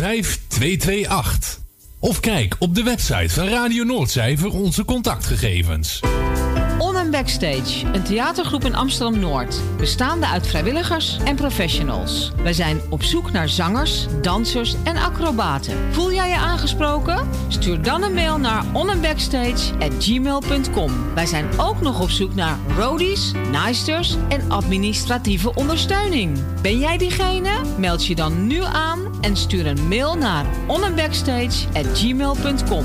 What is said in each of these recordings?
5228. Of kijk op de website van Radio Noordzij voor onze contactgegevens. On Backstage, een theatergroep in Amsterdam-Noord. Bestaande uit vrijwilligers en professionals. Wij zijn op zoek naar zangers, dansers en acrobaten. Voel jij je aangesproken? Stuur dan een mail naar onandbackstage@gmail.com. Wij zijn ook nog op zoek naar roadies, naaisters en administratieve ondersteuning. Ben jij diegene? Meld je dan nu aan en stuur een mail naar onandbackstage@gmail.com.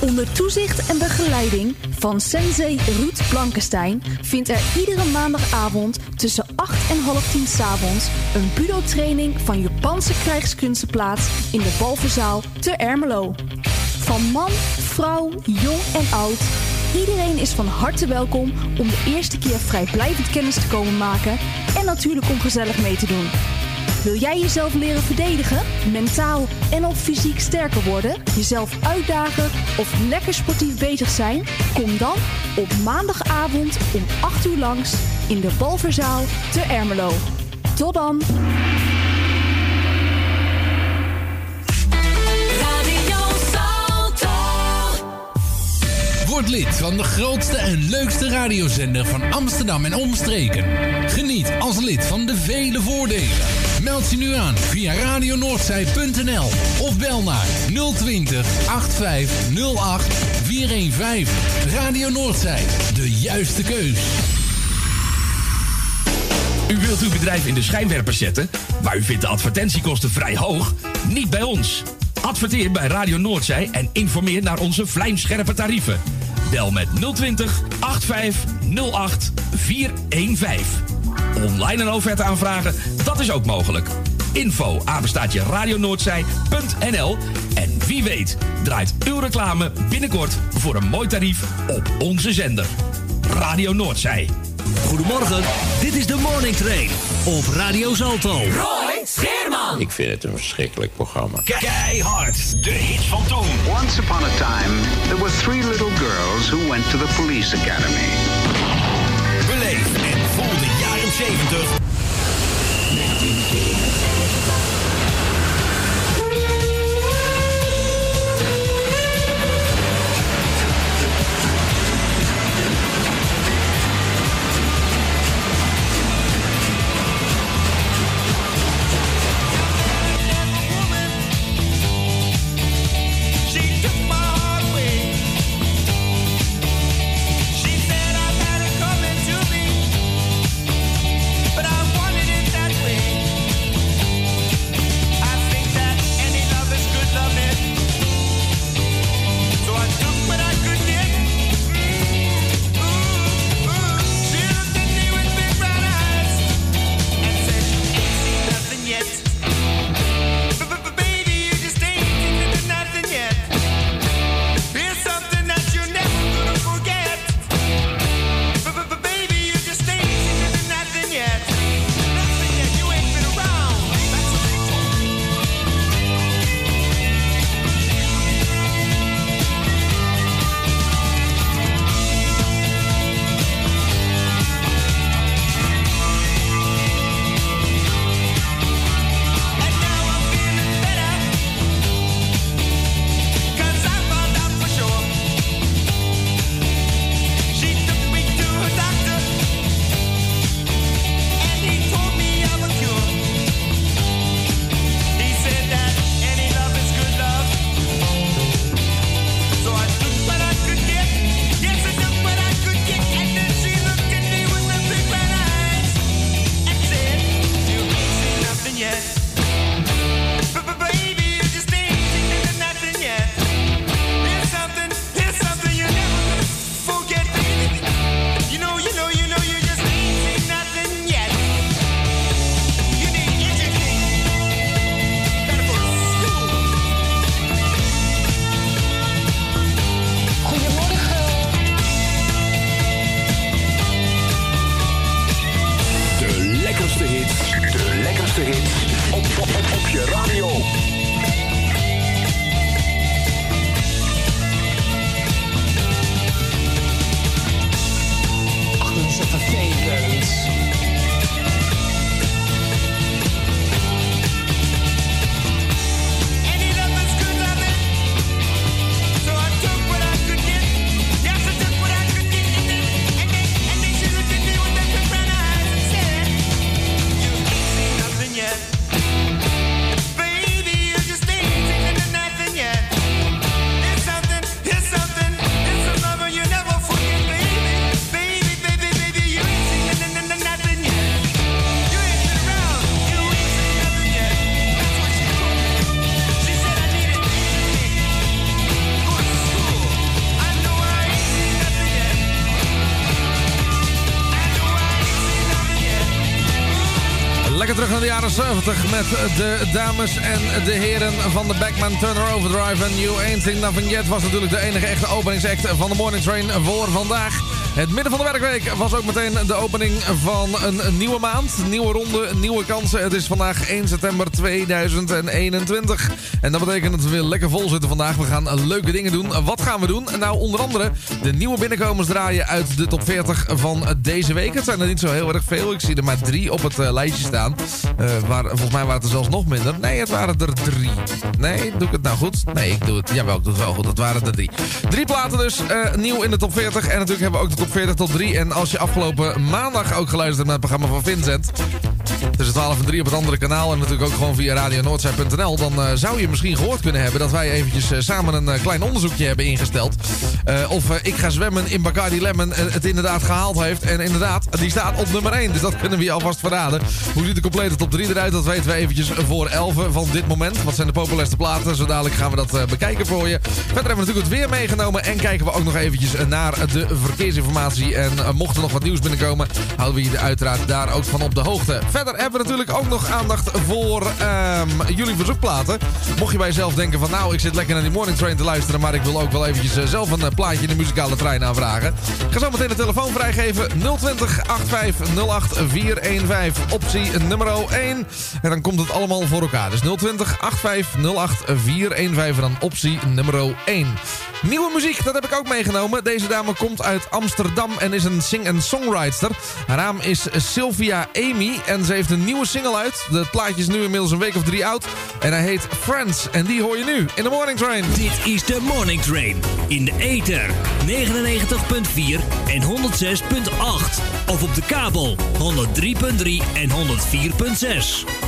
Onder toezicht en begeleiding van sensei Ruud Blankenstein vindt er iedere maandagavond tussen 8 en half 10 s'avonds een budo-training van Japanse krijgskunsten plaats in de Balverzaal te Ermelo. Van man, vrouw, jong en oud, iedereen is van harte welkom om de eerste keer vrijblijvend kennis te komen maken en natuurlijk om gezellig mee te doen. Wil jij jezelf leren verdedigen, mentaal en of fysiek sterker worden, jezelf uitdagen of lekker sportief bezig zijn? Kom dan op maandagavond om 8 uur langs in de Balverzaal te Ermelo. Tot dan! Word lid van de grootste en leukste radiozender van Amsterdam en omstreken. Geniet als lid van de vele voordelen. Meld je nu aan via radionoordzij.nl of bel naar 020 8508 415. Radio Noordzij, de juiste keus. U wilt uw bedrijf in de schijnwerpers zetten, maar u vindt de advertentiekosten vrij hoog? Niet bij ons. Adverteer bij Radio Noordzij en informeer naar onze vlijmscherpe tarieven. Bel met 020 8508 415. Online een offerte aanvragen, dat is ook mogelijk. Info apenstaatje radionoordzij.nl En wie weet draait uw reclame binnenkort voor een mooi tarief op onze zender. Radio Noordzij. Goedemorgen, dit is de Morning Train op Radio Zalto. Roy Scheerman. Ik vind het een verschrikkelijk programma. Keihard, de hits van toen. Once upon a time, there were three little girls who went to the police academy. 1974. 1974. De dames en de heren van de Backman Turner Overdrive. En You Ain't Seen Nothing Yet was natuurlijk de enige echte openingsact van de Morning Train voor vandaag. Het midden van de werkweek was ook meteen de opening van een nieuwe maand. Nieuwe ronde, nieuwe kansen. Het is vandaag 1 september 2021. En dat betekent dat we weer lekker vol zitten vandaag. We gaan leuke dingen doen. Wat gaan we doen? Nou, onder andere de nieuwe binnenkomers draaien uit de top 40 van deze week. Het zijn er niet zo heel erg veel. Ik zie er maar drie op het eh, lijstje staan. Eh, waar, volgens mij waren het er zelfs nog minder. Nee, het waren er drie. Nee, doe ik het nou goed? Nee, ik doe het. Jawel, ik doe het wel goed. Het waren er drie. Drie platen dus. eh, nieuw in de top 40. En natuurlijk hebben we ook de top 40 tot 3. En als je afgelopen maandag ook geluisterd hebt naar het programma van Vincent. Tussen 12 en 3 op het andere kanaal. En natuurlijk ook gewoon via radionoordzij.nl. Dan eh, zou je misschien gehoord kunnen hebben dat wij eventjes eh, samen een eh, klein onderzoekje hebben ingesteld. Of ik ga zwemmen in Bacardi Lemon het inderdaad gehaald heeft. En inderdaad, die staat op nummer 1. Dus dat kunnen we je alvast verraden. Hoe ziet de complete top 3 eruit? Dat weten we eventjes voor 11 van dit moment. Wat zijn de populairste platen? Zo dadelijk gaan we dat bekijken voor je. Verder hebben we natuurlijk het weer meegenomen. En kijken we ook nog eventjes naar de verkeersinformatie. En mocht er nog wat nieuws binnenkomen, houden we je uiteraard daar ook van op de hoogte. Verder hebben we natuurlijk ook nog aandacht voor ehm, jullie verzoekplaten. Mocht je bij jezelf denken van nou, ik zit lekker naar die morning train te luisteren, maar ik wil ook wel eventjes eh, zelf een eh, plaatje in de muzikale trein aanvragen. Ga zo meteen de telefoon vrijgeven. 020 8508 415 optie nummer 1. En dan komt het allemaal voor elkaar. Dus 020 8508 415 en dan optie nummer 1. Nieuwe muziek, dat heb ik ook meegenomen. Deze dame komt uit Amsterdam en is een sing- en songwriter. Haar naam is Sylvia Amy en ze heeft een nieuwe single uit. De plaatje is nu inmiddels een week of drie oud. En hij heet Friends. En die hoor je nu in de Morning Train. Dit is de Morning Train in de ether 99.4 en 106.8 of op de kabel 103.3 en 104.6.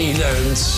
zo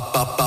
up, up, up.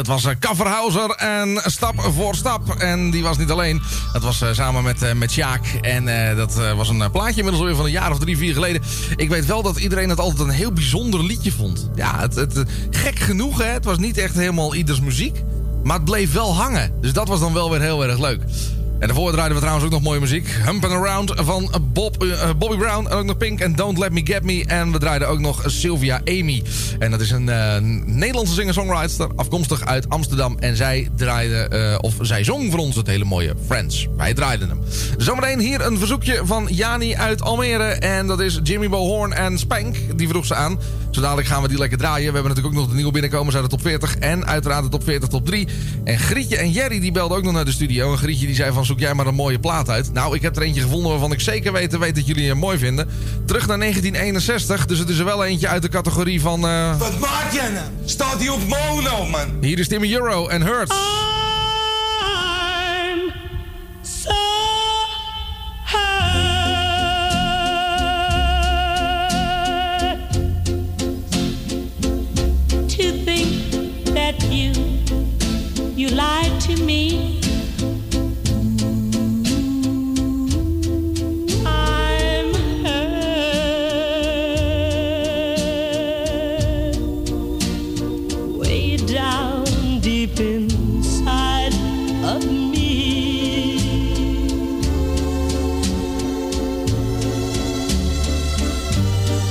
Dat was eh, Kafferhauser en Stap voor Stap. En die was niet alleen. Dat was eh, samen met, eh, met Sjaak. En dat was een plaatje inmiddels weer van een jaar of drie, vier geleden. Ik weet wel dat iedereen het altijd een heel bijzonder liedje vond. Ja, het, het gek genoeg hè. Het was niet echt helemaal ieders muziek. Maar het bleef wel hangen. Dus dat was dan wel weer heel erg leuk. En daarvoor draaiden we trouwens ook nog mooie muziek. Humpin' Around van Bob, eh, eh, Bobby Brown. En ook nog Pink en Don't Let Me Get Me. En we draaiden ook nog Sylvia Amy. En dat is een eh, Nederlandse singer-songwriter. Afkomstig uit Amsterdam. En zij draaide, of zij zong voor ons het hele mooie Friends. Wij draaiden hem. Zometeen hier een verzoekje van Jani uit Almere. En dat is Jimmy Bohorn en Spank. Die vroeg ze aan zodadelijk gaan we die lekker draaien. We hebben natuurlijk ook nog de nieuwe binnenkomers uit de top 40. En uiteraard de top 40, top 3. En Grietje en Jerry die belden ook nog naar de studio. En Grietje die zei van zoek jij maar een mooie plaat uit. Nou, ik heb er eentje gevonden waarvan ik zeker weet, weet dat jullie hem mooi vinden. Terug naar 1961. Dus het is er wel eentje uit de categorie van... Eh, Wat maak je? nou? Staat die op mono, man? Hier is Timmy Euro en Hurts.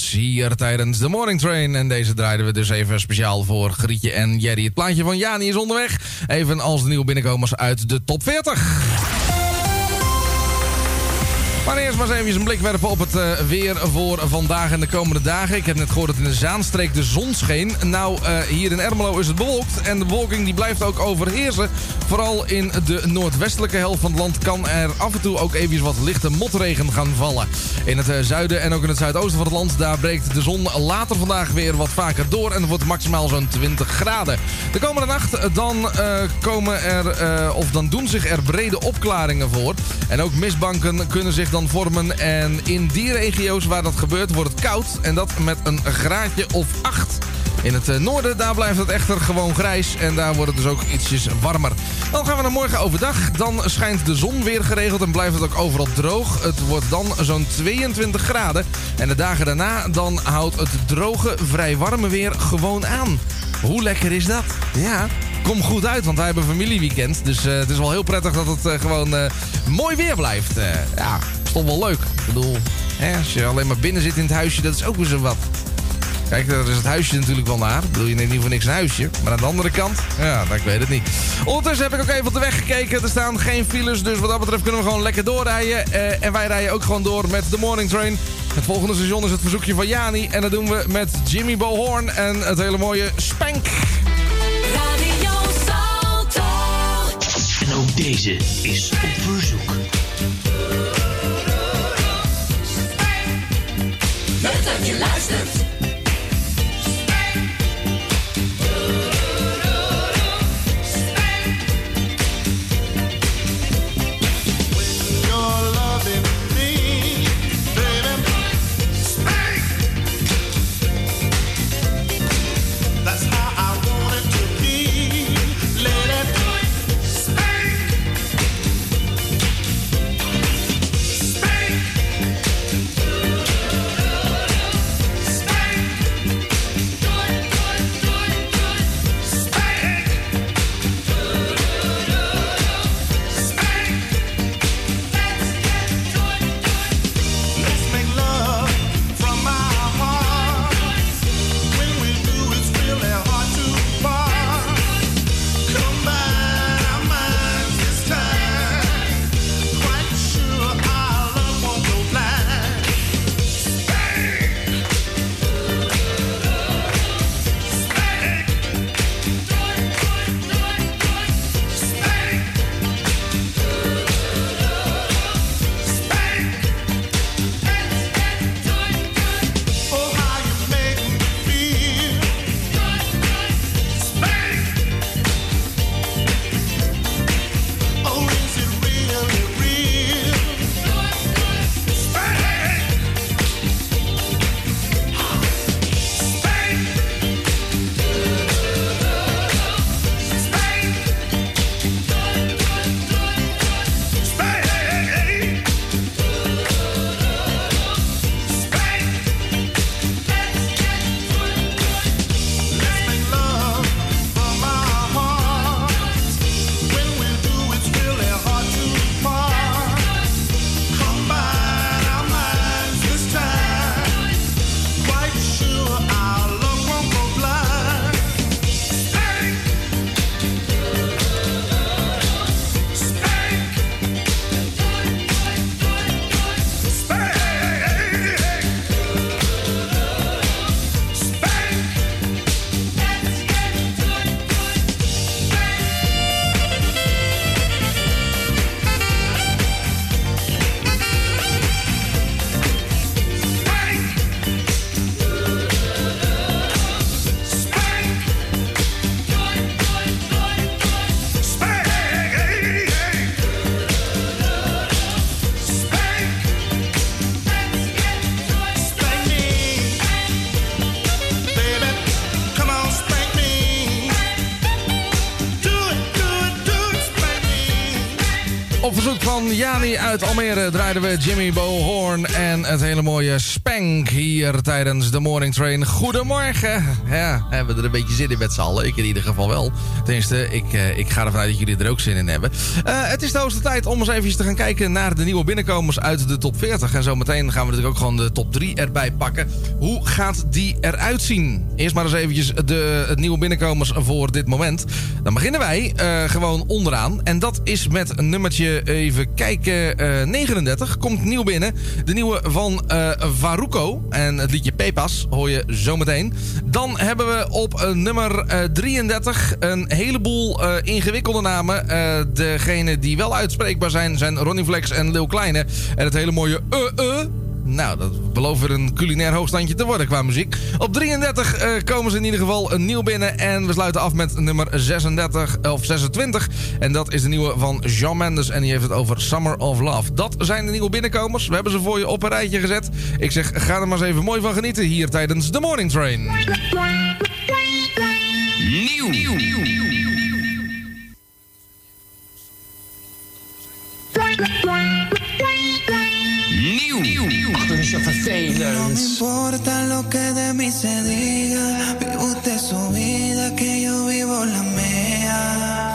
Hier tijdens de Morning Train. En deze draaiden we dus even speciaal voor Grietje en Jerry. Het plaatje van Jani is onderweg. Even als de nieuwe binnenkomers uit de top 40. Eerst maar eens een blik werpen op het eh, weer voor vandaag en de komende dagen. Ik heb net gehoord dat in de Zaanstreek de zon scheen. Nou, eh, hier in Ermelo is het bewolkt en de bewolking die blijft ook overheersen. Vooral in de noordwestelijke helft van het land kan er af en toe ook even wat lichte motregen gaan vallen. In het eh, zuiden en ook in het zuidoosten van het land, daar breekt de zon later vandaag weer wat vaker door. En het wordt maximaal zo'n 20 graden. De komende nacht dan komen er, of dan doen zich er brede opklaringen voor. En ook mistbanken kunnen zich dan vormen. En in die regio's waar dat gebeurt wordt het koud. En dat met een graadje of 8. In het eh, noorden, daar blijft het echter gewoon grijs. En daar wordt het dus ook ietsjes warmer. Dan gaan we naar morgen overdag. Dan schijnt de zon weer geregeld en blijft het ook overal droog. Het wordt dan zo'n 22 graden. En de dagen daarna, dan houdt het droge, vrij warme weer gewoon aan. Hoe lekker is dat? Ja, kom goed uit, want wij hebben familieweekend. Dus eh, het is wel heel prettig dat het eh, gewoon mooi weer blijft. Ja, is toch wel leuk. Ik bedoel, hè, als je alleen maar binnen zit in het huisje, dat is ook weer zo wat. Kijk, daar is het huisje natuurlijk wel naar. Ik bedoel, je neemt niet voor niks een huisje. Maar aan de andere kant, ja, nou, ik weet het niet. Ondertussen heb ik ook even op de weg gekeken. Er staan geen files, dus wat dat betreft kunnen we gewoon lekker doorrijden. Eh, en wij rijden ook gewoon door met de Morning Train. Het volgende station is het verzoekje van Jani. En dat doen we met Jimmy Bohorn en het hele mooie Spank. Radio Salto. En ook deze is op verzoek. Dat van Jani uit Almere draaiden we Jimmy Bo Horn en het hele mooie Spank hier tijdens de Morning Train. Goedemorgen. Ja, hebben we er een beetje zin in met z'n allen. Ik in ieder geval wel. Tenminste, ik, eh, ik ga ervan uit dat jullie er ook zin in hebben. Eh, het is de hoogste tijd om eens even te gaan kijken naar de nieuwe binnenkomers uit de top 40. En zometeen gaan we natuurlijk ook gewoon de top 3 erbij pakken. Hoe gaat die eruit zien? Eerst maar eens eventjes de het nieuwe binnenkomers voor dit moment. Dan beginnen wij eh, gewoon onderaan. En dat is met een nummertje, even kijken, eh, 39. Komt nieuw binnen. De nieuwe van eh En het liedje Pepas hoor je zometeen. Dan hebben we op eh, nummer eh, 33 een heleboel eh, ingewikkelde namen. Eh degene die wel uitspreekbaar zijn, zijn Ronnie Flex en Lil Kleine. En het hele mooie uh uh. Nou, dat belooft weer een culinair hoogstandje te worden qua muziek. Op 33 eh, komen ze in ieder geval een nieuw binnen. En we sluiten af met nummer 36 of 26. En dat is de nieuwe van Jean Mendes. En die heeft het over Summer of Love. Dat zijn de nieuwe binnenkomers. We hebben ze voor je op een rijtje gezet. Ik zeg, ga er maar eens even mooi van genieten hier tijdens de Morning Train. Nieuw. Nieuw. Ach, No me importa lo que de mí se diga. Vive usted su vida, que yo vivo la mía.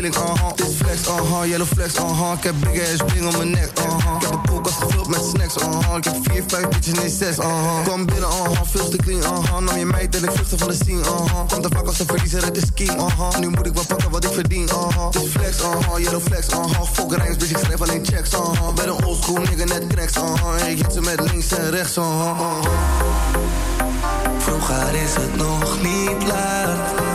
Killing, uh-huh. Dit flex, uh-huh. Yellow flex, uh-huh. Ik heb big ass bling om mijn nek, uh-huh. Ik heb een koelkast gevuld met snacks, uh-huh. Ik heb vier, vijf bitches, nee zes, uh-huh. Kom binnen, uh-huh. Veel te clean, uh-huh. Nam je meid en ik vluchtte van de scene, uh-huh. Komt er vaak als een verliezer, het is king, uh-huh. Nu moet ik wel pakken wat ik verdien, uh-huh. Dit flex, uh-huh. Yellow flex, uh-huh. Fuck rijms, bitch, ik schrijf alleen checks, uh-huh. Ben een oldschool nigga, net cracks, uh-huh. En ik hit ze met links en rechts, uh-huh. Vroeger is het nog niet laat.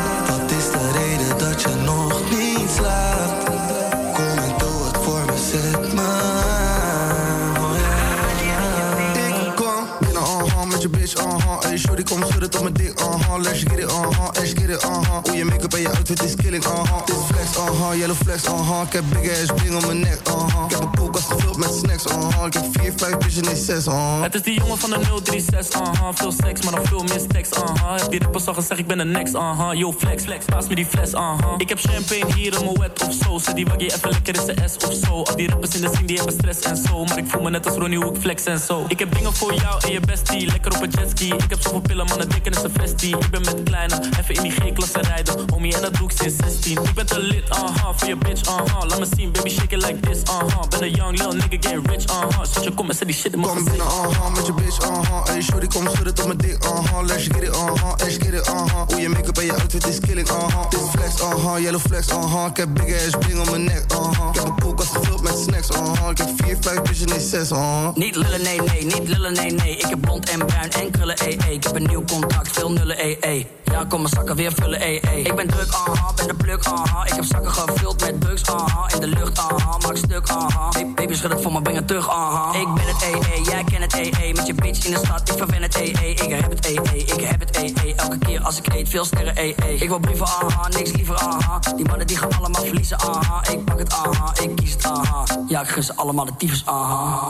Bitch, uh-huh. Hey, shorty, kom schudden tot mijn dik, uh-huh. Let's get it, uh-huh, get it, uh-huh. Hoe je make-up en je outfit is killing, uh-huh. Dit flex, uh-huh, yellow flex, uh-huh. Ik heb big ass bling om mijn nek, uh-huh. Ik heb een koelkast gevuld met snacks, uh-huh. Ik heb vier, vijf bitches, nee zes, uh-huh. Het is die jongen van de 036, aha. Veel seks, maar nog veel stacks, aha. Heb die rappers al gezegd, ik ben de next, aha. Yo, flex, flex, paas me die fles, aha. Ik heb champagne hier in mijn wet of zo. Zet die waggie even lekker in de S of zo. Al die rappers in de scene, die hebben stress en zo. Maar ik voel me net als Ronnie, hoe ik flex en zo. Ik heb dingen voor jou en je bestie, lekker op een jetski. Ik heb zoveel pillen, mannen, dikke is een vestie. Ik ben met kleine, even in G-klasse rijden. Homie, en dat doe ik sinds 16. Ik ben te lit, aha, voor je bitch, aha. Laat me zien, baby, shake it like this, aha. Ben een young lil nigga, get rich, aha. Zet je kom en zet die shit in mijn Kom gezicht. binnen, uh-huh, met je bitch, uh-huh. Hey, shorty, kom schudden tot mijn dik, uh-huh. Let's get it, uh-huh, let's get it, uh-huh. Hoe je make-up en je outfit is killing, uh-huh. Dit flex, uh-huh, yellow flex, uh-huh. Ik heb big ass bling om mijn nek, uh-huh. Ik heb een koelkast gevuld met snacks, uh-huh. Ik heb vier, vijf bitches, nee zes, uh-huh. Niet lullen, nee, nee, niet lullen, nee, nee. Ik heb blond en bruin en krullen, ee, ee. Ik heb een nieuw contact, veel nullen, ee, ee. Ja, kom mijn zakken weer Ik ben druk, aha, ben de pluk, aha. Ik heb zakken gevuld met drugs, aha. In de lucht, aha, maak stuk, aha. Hey, baby, schud het voor me, breng het terug, aha. Ik ben het, ee, jij kent het, ee. Met je bitch in de stad, ik verwen het, ee. Ik heb het, ee, ik heb het, ee. Elke keer als ik eet, veel sterren, ee. Ik wil brieven, aha, niks liever, aha. Die mannen die gaan allemaal verliezen, aha. Ik pak het, aha, ik kies het, aha. Ja, ik gun ze allemaal de tyfus, aha.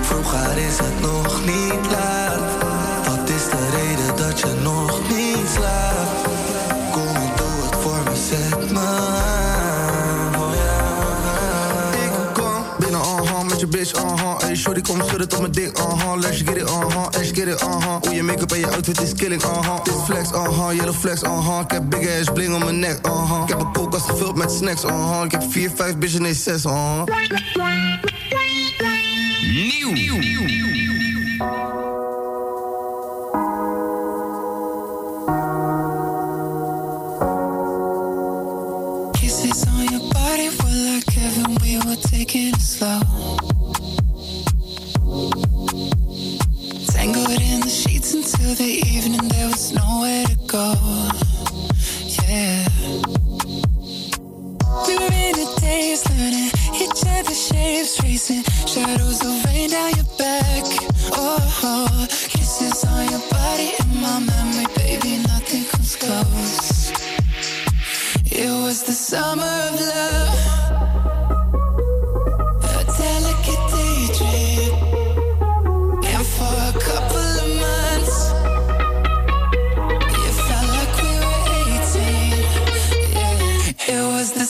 Vroeger is het nog niet laat. Nog niet? Kom en doe het voor me, zet me aan. Oh. Ik kom binnen, uh-huh, met je bitch, uh-huh. Hey, shorty, kom schudden tot mijn dik, uh-huh. Let's get it, uh-huh, let's get it, uh-huh. Hoe je make-up en je outfit is killing, uh-huh. Dit flex, uh-huh, yellow flex, uh-huh. Ik heb big ass bling om mijn nek, uh-huh. Ik heb een koelkast gevuld met snacks, uh-huh. Ik heb vier, vijf bitches, nee zes, uh-huh. Nieuw. Kisses slow. Tangled in the sheets until the evening, there was nowhere to go. Yeah. We learning each other's shapes, tracing shadows of rain down your back. Oh, kisses on your body in my memory, baby, nothing comes close. It was the summer of love.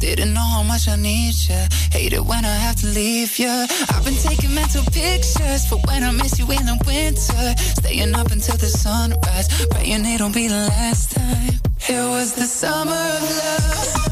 Didn't know how much I need ya. Hate it when I have to leave ya. I've been taking mental pictures for when I miss you in the winter. Staying up until the sunrise, praying it'll be the last time. It was the summer of love.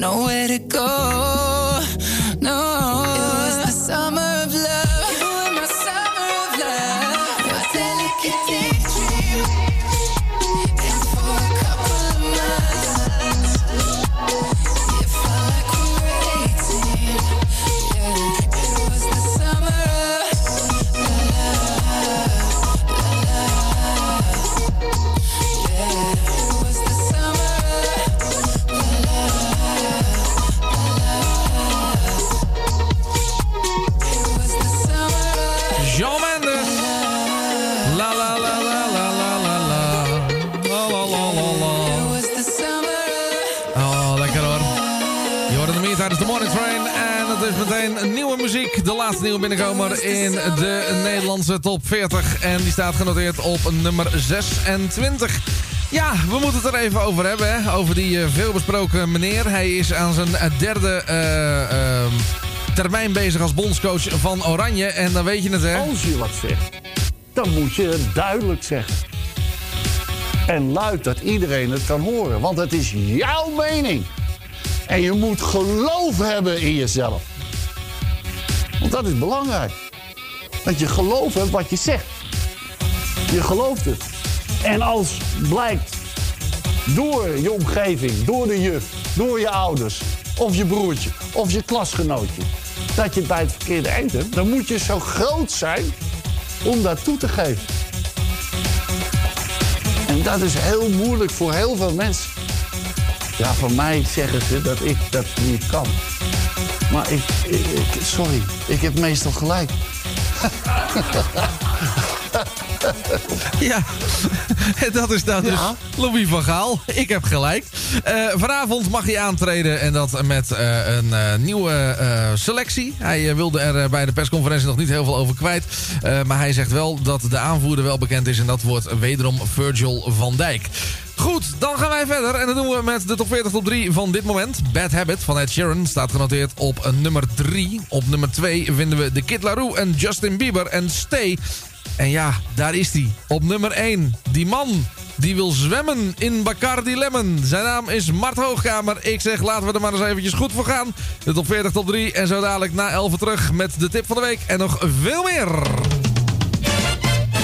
Nowhere to go. Nieuwe binnenkomer in de Nederlandse top 40. En die staat genoteerd op nummer 26. Ja, we moeten het er even over hebben. Hè? Over die eh, veelbesproken meneer. Hij is aan zijn derde eh, ehm, termijn bezig als bondscoach van Oranje. En dan weet je het, hè? Als je wat zegt, dan moet je het duidelijk zeggen. En luid dat iedereen het kan horen. Want het is jouw mening. En je moet geloof hebben in jezelf. Want dat is belangrijk. Dat je geloof hebt wat je zegt. Je gelooft het. En als blijkt door je omgeving, door de juf, door je ouders, of je broertje, of je klasgenootje, dat je het bij het verkeerde eind hebt, dan moet je zo groot zijn om dat toe te geven. En dat is heel moeilijk voor heel veel mensen. Ja, van mij zeggen ze dat ik dat niet kan. Maar ik, ik, ik- sorry, ik heb meestal gelijk. Ja, dat is nou dus Ja. Louis van Gaal. Ik heb gelijk. Eh, vanavond mag hij aantreden en dat met eh, een eh, nieuwe selectie. Hij wilde er bij de persconferentie nog niet heel veel over kwijt. Maar hij zegt wel dat de aanvoerder wel bekend is en dat wordt wederom Virgil van Dijk. Goed, dan gaan wij verder. En dat doen we met de top 40 top 3 van dit moment. Bad Habit van Ed Sheeran staat genoteerd op nummer 3. Op nummer 2 vinden we The Kid Laroi en Justin Bieber en Stay. En ja, daar is hij. Op nummer 1. Die man die wil zwemmen in Bacardi Lemon. Zijn naam is Mart Hoogkamer. Ik zeg, laten we er maar eens eventjes goed voor gaan. De top 40, top 3. En zo dadelijk na 11 terug met de tip van de week. En nog veel meer.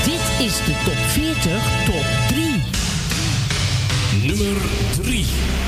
Dit is de top 40 top 3. Nummer 3.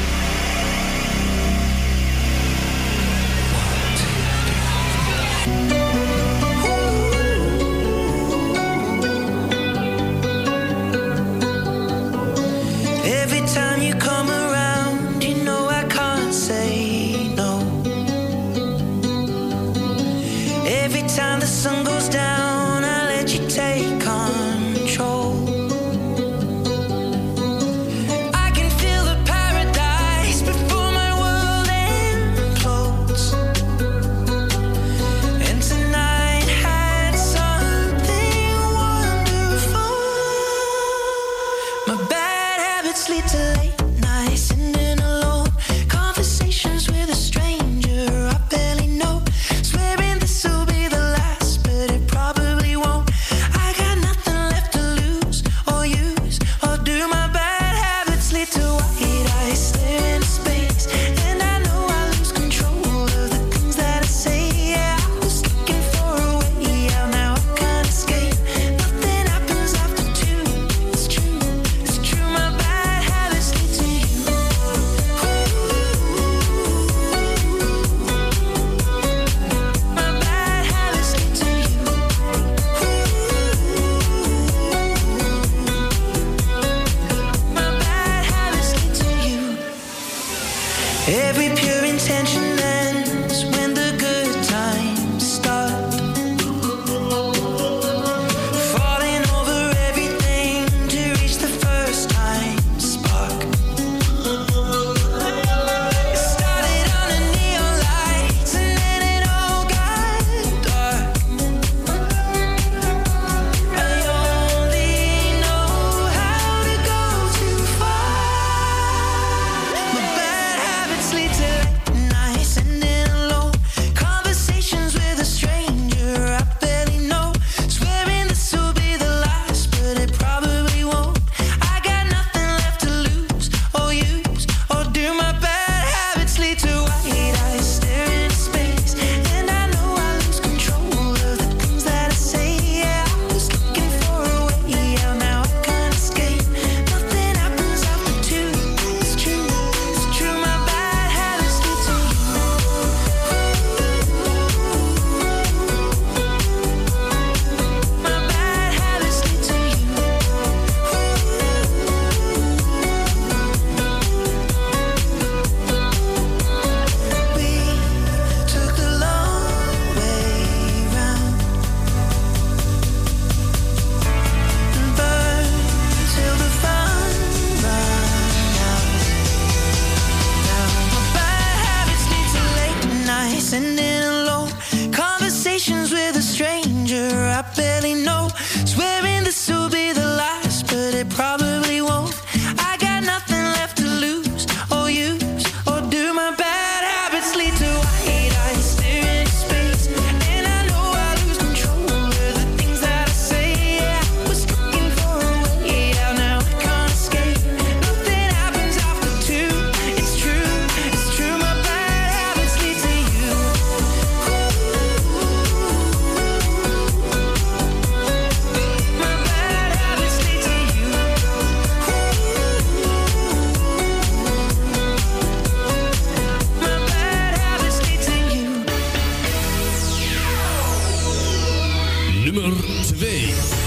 Peace.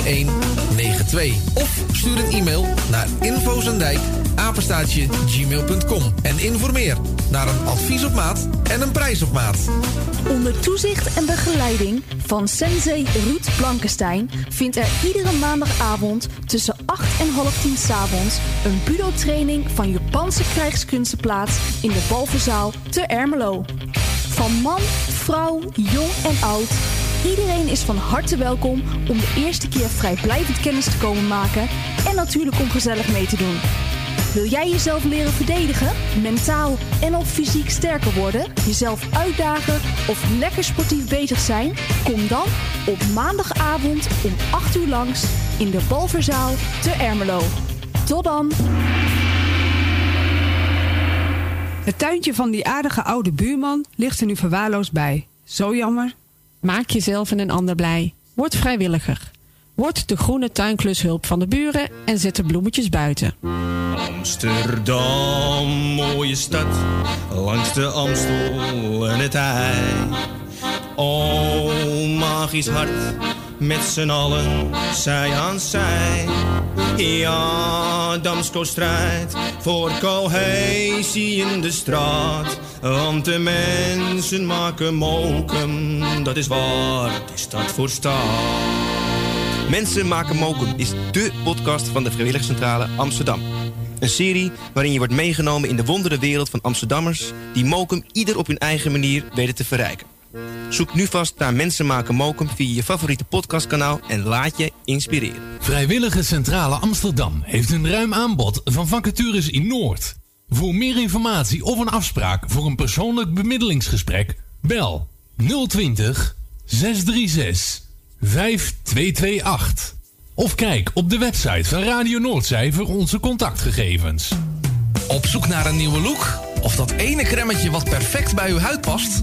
4192. Of stuur een e-mail naar infozendijk gmail.com en informeer naar een advies op maat en een prijs op maat. Onder toezicht en begeleiding van sensei Ruud Blankenstein vindt er iedere maandagavond tussen 8 en half 10 s'avonds een budo-training van Japanse krijgskunsten plaats in de Balverzaal te Ermelo. Van man, vrouw, jong en oud, iedereen is van harte welkom om de eerste keer vrijblijvend kennis te komen maken en natuurlijk om gezellig mee te doen. Wil jij jezelf leren verdedigen, mentaal en of fysiek sterker worden, jezelf uitdagen of lekker sportief bezig zijn? Kom dan op maandagavond om 8 uur langs in de Balverzaal te Ermelo. Tot dan! Het tuintje van die aardige oude buurman ligt er nu verwaarloosd bij. Zo jammer. Maak jezelf en een ander blij. Word vrijwilliger. Word de groene tuinklushulp van de buren en zet de bloemetjes buiten. Amsterdam, mooie stad, langs de Amstel en het IJ. O, magisch hart, met z'n allen, zij aan zij. Ja, Damsko strijdt voor cohesie in de straat. Want de mensen maken mokum, dat is waar die stad voor staat. Mensen maken mokum is dé podcast van de Vrijwilligcentrale Amsterdam. Een serie waarin je wordt meegenomen in de wondere wereld van Amsterdammers... die mokum ieder op hun eigen manier weten te verrijken. Zoek nu vast naar Mensen maken mokum via je favoriete podcastkanaal... en laat je inspireren. Vrijwillige Centrale Amsterdam heeft een ruim aanbod van vacatures in Noord. Voor meer informatie of een afspraak voor een persoonlijk bemiddelingsgesprek... bel 020 636 5228. Of kijk op de website van Radio Noordzij voor onze contactgegevens. Op zoek naar een nieuwe look? Of dat ene cremmetje wat perfect bij uw huid past?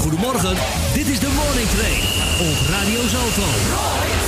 Goedemorgen, dit is de Morning Train op Radio Salto.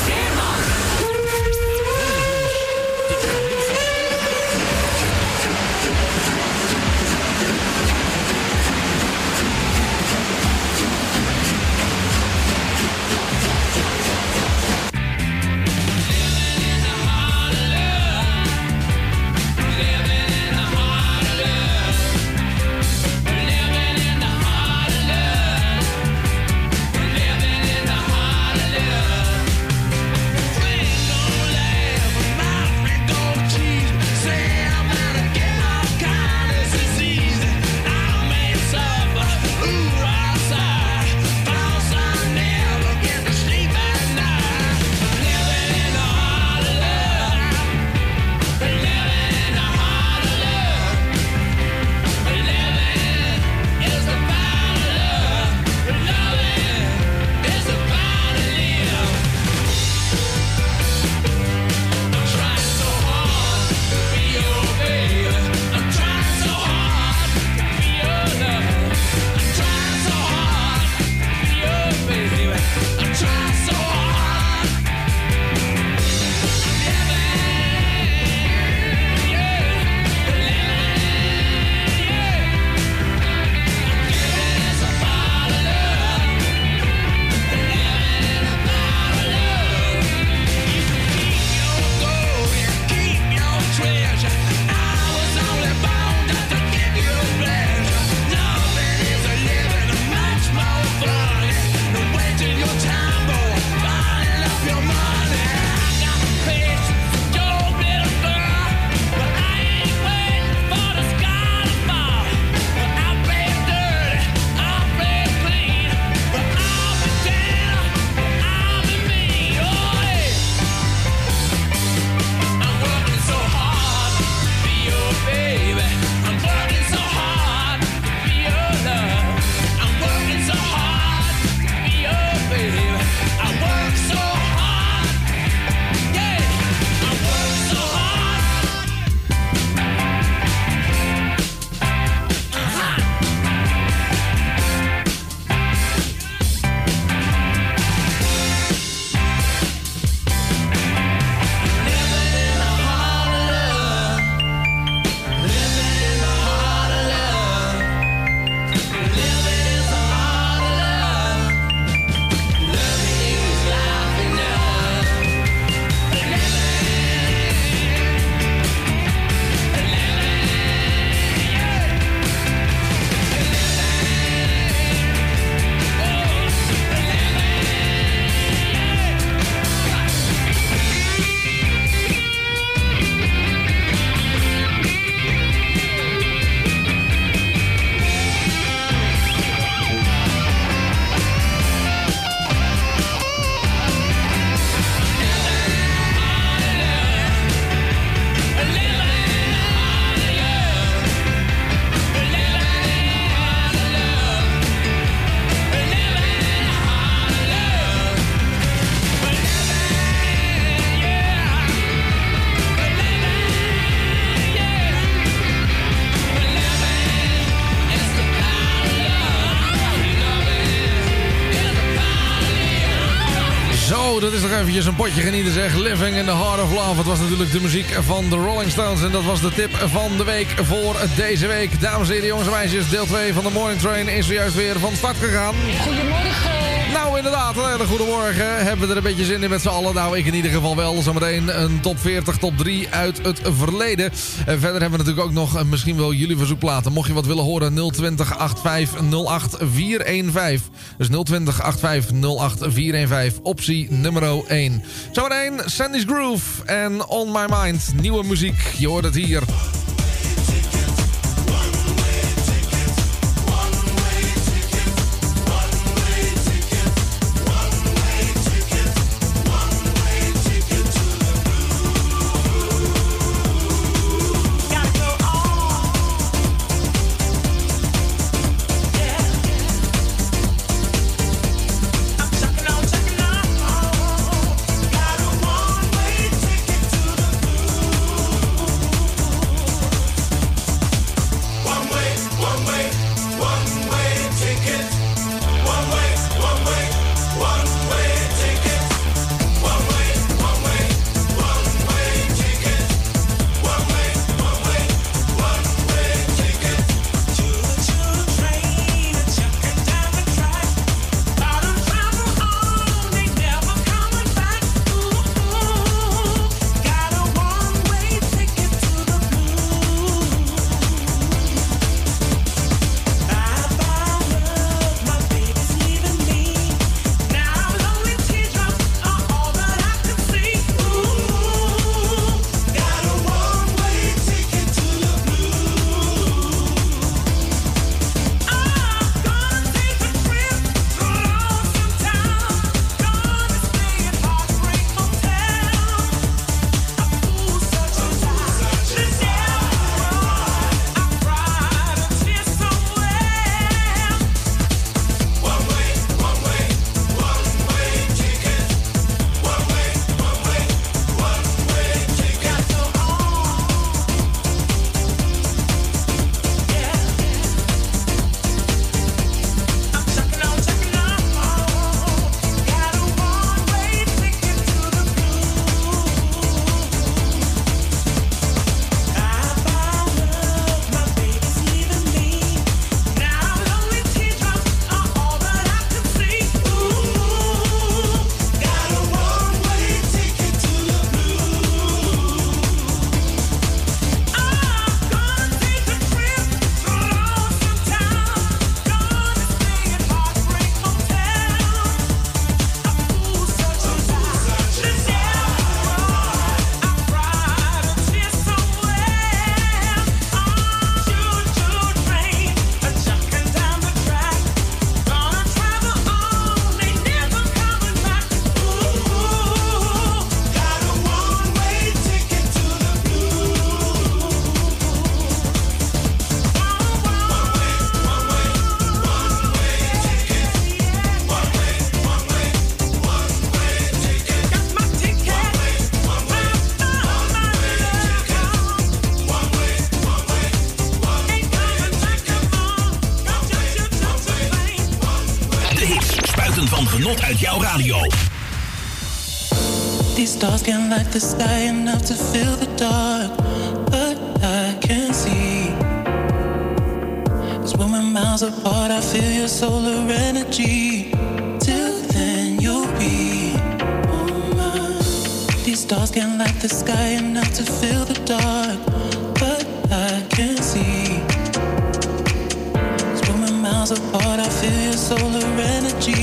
Eventjes een potje genieten zeg. Living in the Heart of Love. Het was natuurlijk de muziek van de Rolling Stones. En dat was de tip van de week voor deze week. Dames en heren, jongens en meisjes. Deel 2 van de Morning Train is zojuist weer van start gegaan. Nou, inderdaad, een hele goede morgen. Hebben we er een beetje zin in met z'n allen? Nou, ik in ieder geval wel. Zometeen een top 40, top 3 uit het verleden. En verder hebben we natuurlijk ook nog eh, misschien wel jullie verzoekplaten. Mocht je wat willen horen, 020 85 415. Dus 020 85 415, optie nummer 1. Zometeen Sandy's Groove en On My Mind. Nieuwe muziek, je hoort het hier. Light the sky enough to fill the dark, but I can't see. Cause when we're miles apart, I feel your solar energy. Till then, you'll be. These stars can't light the sky enough to fill the dark, but I can't see. Cause when we're miles apart, I feel your solar energy.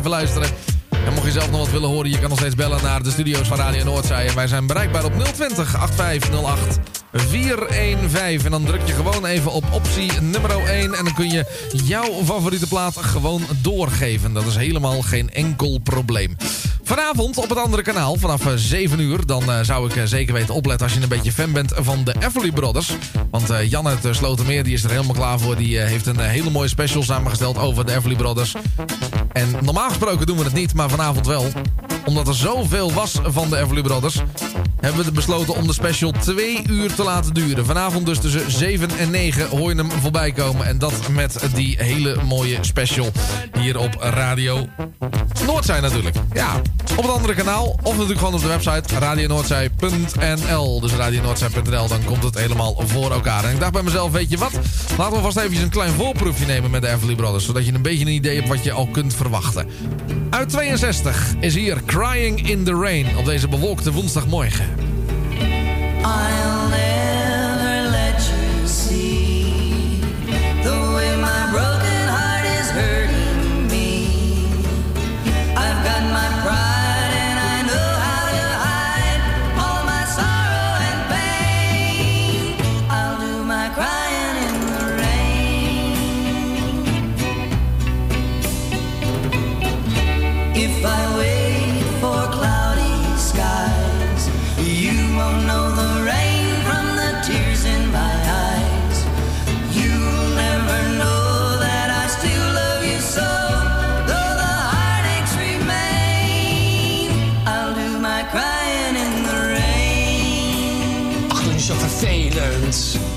Blijven luisteren. En mocht je zelf nog wat willen horen, je kan nog steeds bellen naar de studio's van Radio Noordzij. En wij zijn bereikbaar op 020 8508 415. En dan druk je gewoon even op optie nummer 1. En dan kun je jouw favoriete plaat gewoon doorgeven. Dat is helemaal geen enkel probleem. Vanavond op het andere kanaal, vanaf eh, 7 uur... dan eh, zou ik eh, zeker weten opletten als je een beetje fan bent van de Everly Brothers. Want eh, Jan uit eh, Slotermeer die is er helemaal klaar voor. Die eh, heeft een eh, hele mooie special samengesteld over de Everly Brothers. En normaal gesproken doen we het niet, maar vanavond wel. Omdat er zoveel was van de Everly Brothers... hebben we besloten om de special twee uur te laten duren. Vanavond dus tussen 7 en 9 hoor je hem voorbij komen. En dat met die hele mooie special hier op Radio Noordzij natuurlijk. Ja, op het andere kanaal. Of natuurlijk gewoon op de website radionoordzij.nl. Dus radionoordzij.nl, dan komt het helemaal voor elkaar. En ik dacht bij mezelf, weet je wat? Laten we vast even een klein voorproefje nemen met de Everly Brothers. Zodat je een beetje een idee hebt wat je al kunt verwachten. Uit 62 is hier Crying in the Rain op deze bewolkte woensdagmorgen. smile It's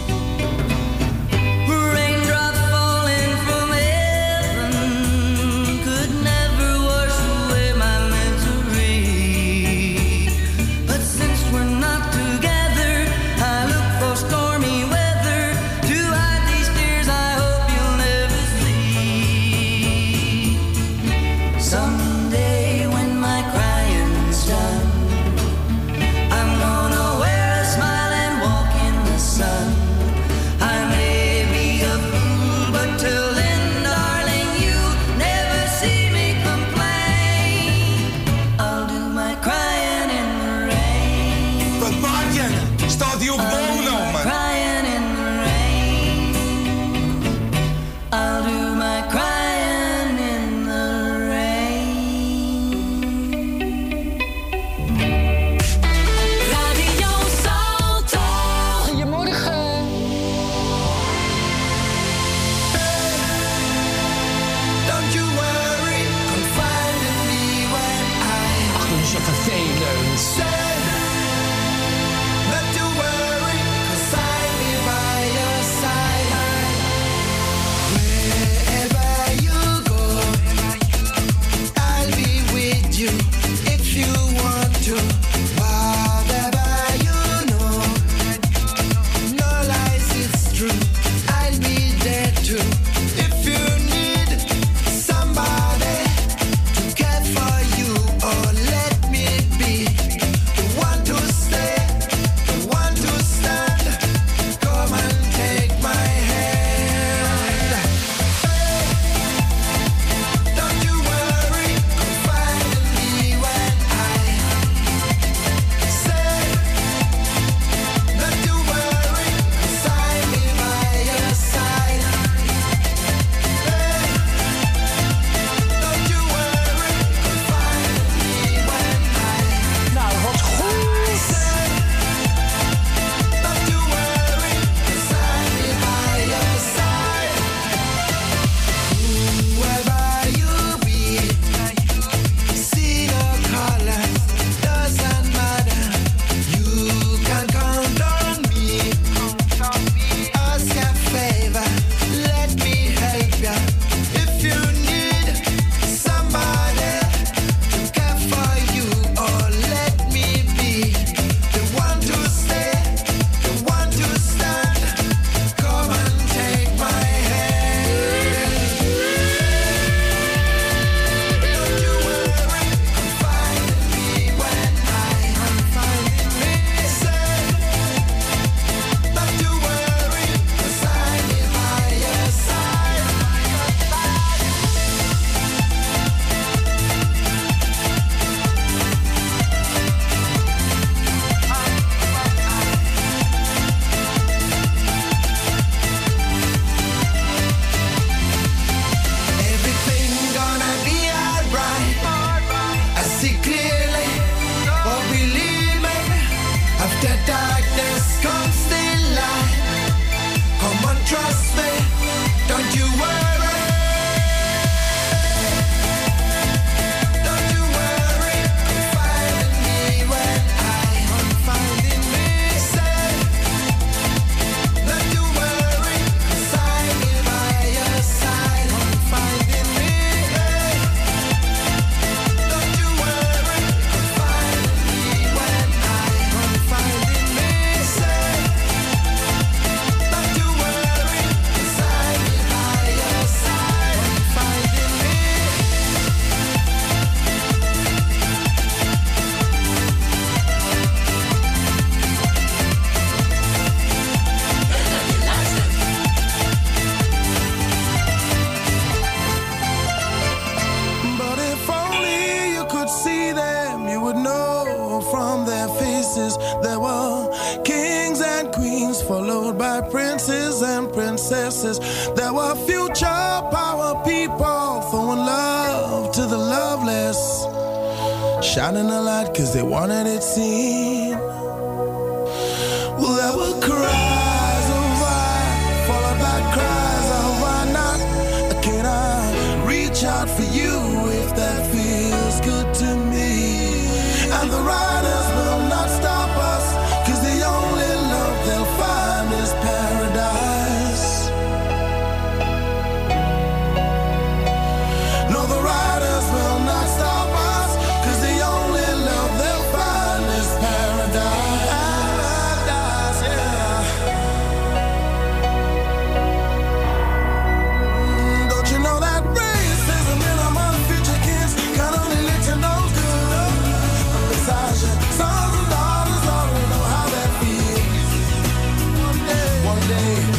All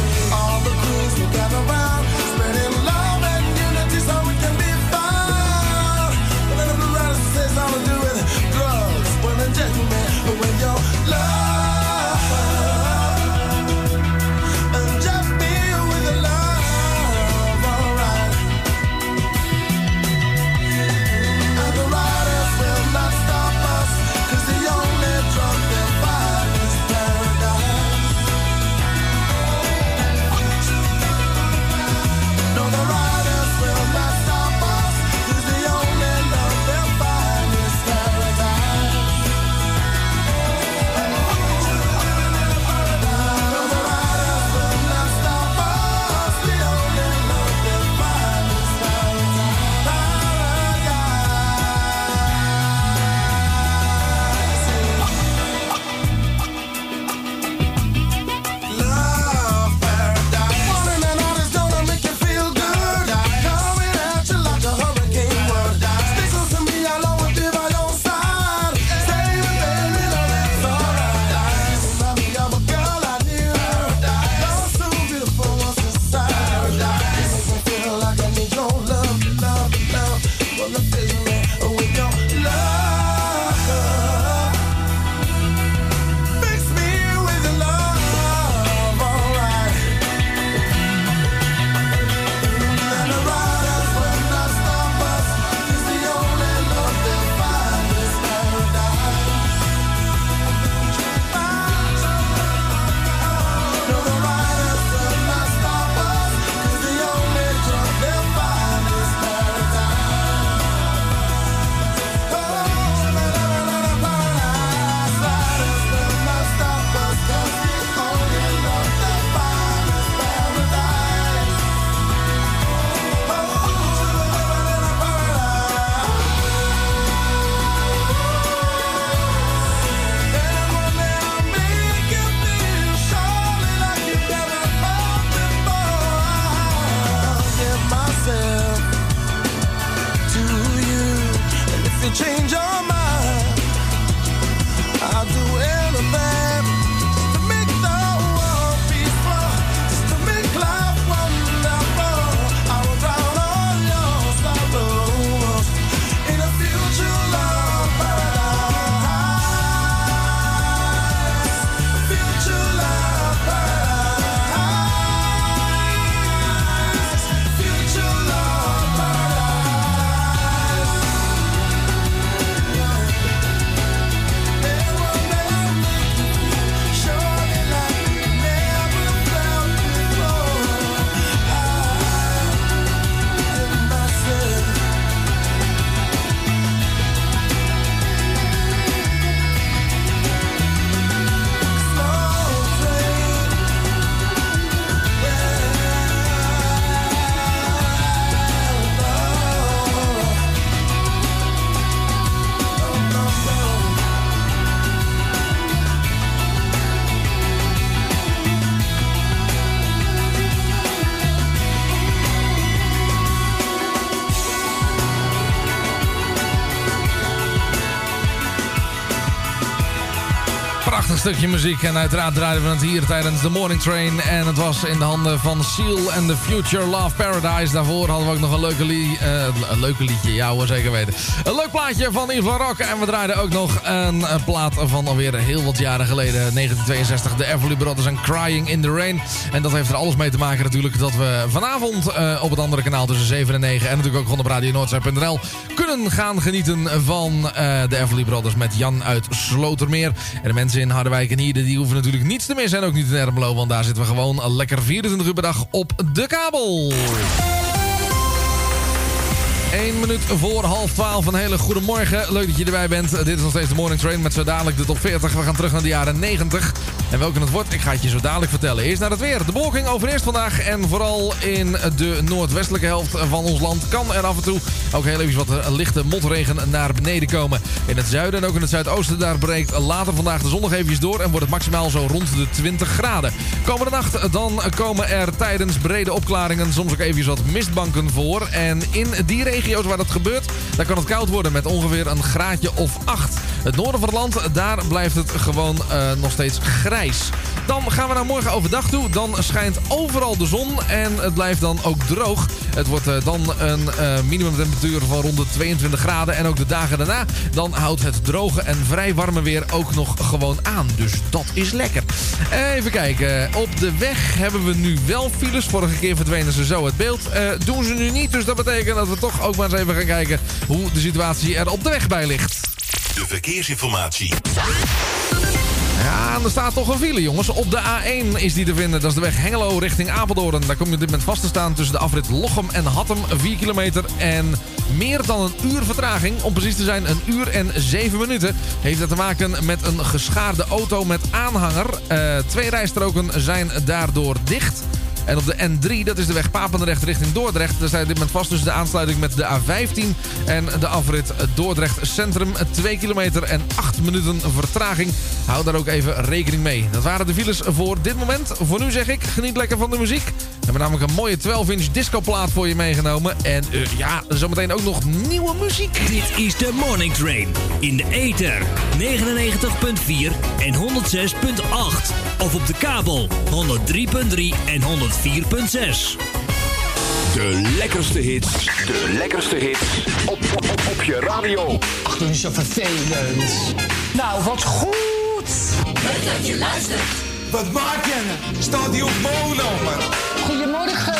stukje muziek. En uiteraard draaiden we het hier tijdens de Morning Train. En het was in de handen van Seal and the Future Love Paradise. Daarvoor hadden we ook nog een leuke, lie eh, een leuke liedje. Ja hoor, zeker weten. Een leuk plaatje van Ivan Rock. En we draaiden ook nog een eh, plaat van alweer heel wat jaren geleden. 1962. De Everly Brothers en Crying in the Rain. En dat heeft er alles mee te maken natuurlijk. Dat we vanavond eh, op het andere kanaal tussen 7 en 9. En natuurlijk ook gewoon op Radio Noordzij.nl kunnen gaan genieten van de Everly Brothers met Jan uit Slotermeer. En de mensen in Harderwijk en Hieden die hoeven natuurlijk niets te missen. En ook niet in Ermelo, want daar zitten we gewoon lekker 24 uur per dag op de kabel. 1 minuut voor half 12. Een hele goede morgen. Leuk dat je erbij bent. Dit is nog steeds de Morning Train met zo dadelijk de top 40. We gaan terug naar de jaren 90. En welke het wordt, ik ga het je zo dadelijk vertellen. Eerst naar het weer. De bewolking overeerst vandaag. En vooral in de noordwestelijke helft van ons land kan er af en toe ook heel even wat eh, lichte motregen naar beneden komen. In het zuiden en ook in het zuidoosten daar breekt later vandaag de zon nog eventjes door. En wordt het maximaal zo rond de 20 graden. Komende nacht dan komen er tijdens brede opklaringen soms ook even wat mistbanken voor. En in die regio's waar dat gebeurt, daar kan het koud worden met ongeveer een graadje of 8. Het noorden van het land, daar blijft het gewoon eh, nog steeds grijs. Dan gaan we naar morgen overdag toe. Dan schijnt overal de zon en het blijft dan ook droog. Het wordt eh, dan een eh, minimumtemperatuur van rond de 22 graden. En ook de dagen daarna, dan houdt het droge en vrij warme weer ook nog gewoon aan. Dus dat is lekker. Even kijken. Op de weg hebben we nu wel files. Vorige keer verdwenen ze zo het beeld. Eh, doen ze nu niet, dus dat betekent dat we toch ook maar eens even gaan kijken... hoe de situatie er op de weg bij ligt. De verkeersinformatie. Ja, en er staat toch een file, jongens. Op de A1 is die te vinden. Dat is de weg Hengelo richting Apeldoorn. Daar kom je op dit moment vast te staan tussen de afrit Lochem en Hattem. 4 kilometer en meer dan een uur vertraging. Om precies te zijn, een uur en 7 minuten. Heeft dat te maken met een geschaarde auto met aanhanger. Eh, twee rijstroken zijn daardoor dicht. En op de N3, dat is de weg Papendrecht richting Dordrecht. Daar op dit moment vast tussen de aansluiting met de A15 en de afrit Dordrecht Centrum. 2 kilometer en 8 minuten vertraging. Hou daar ook even rekening mee. Dat waren de files voor dit moment. Voor nu zeg ik, geniet lekker van de muziek. We hebben namelijk een mooie 12-inch discoplaat voor je meegenomen. En eh, ja, zometeen ook nog nieuwe muziek. Dit is de Morning Train. In de ether 99.4 en 106.8. Of op de kabel 103.3 en 104.6. De lekkerste hits. De lekkerste hits. Op, op, op, op je radio. Ach, doe niet zo vervelend. Nou, wat goed. Leuk dat je luistert. Wat maak jij nou? Staat die op mono, man? Goedemorgen.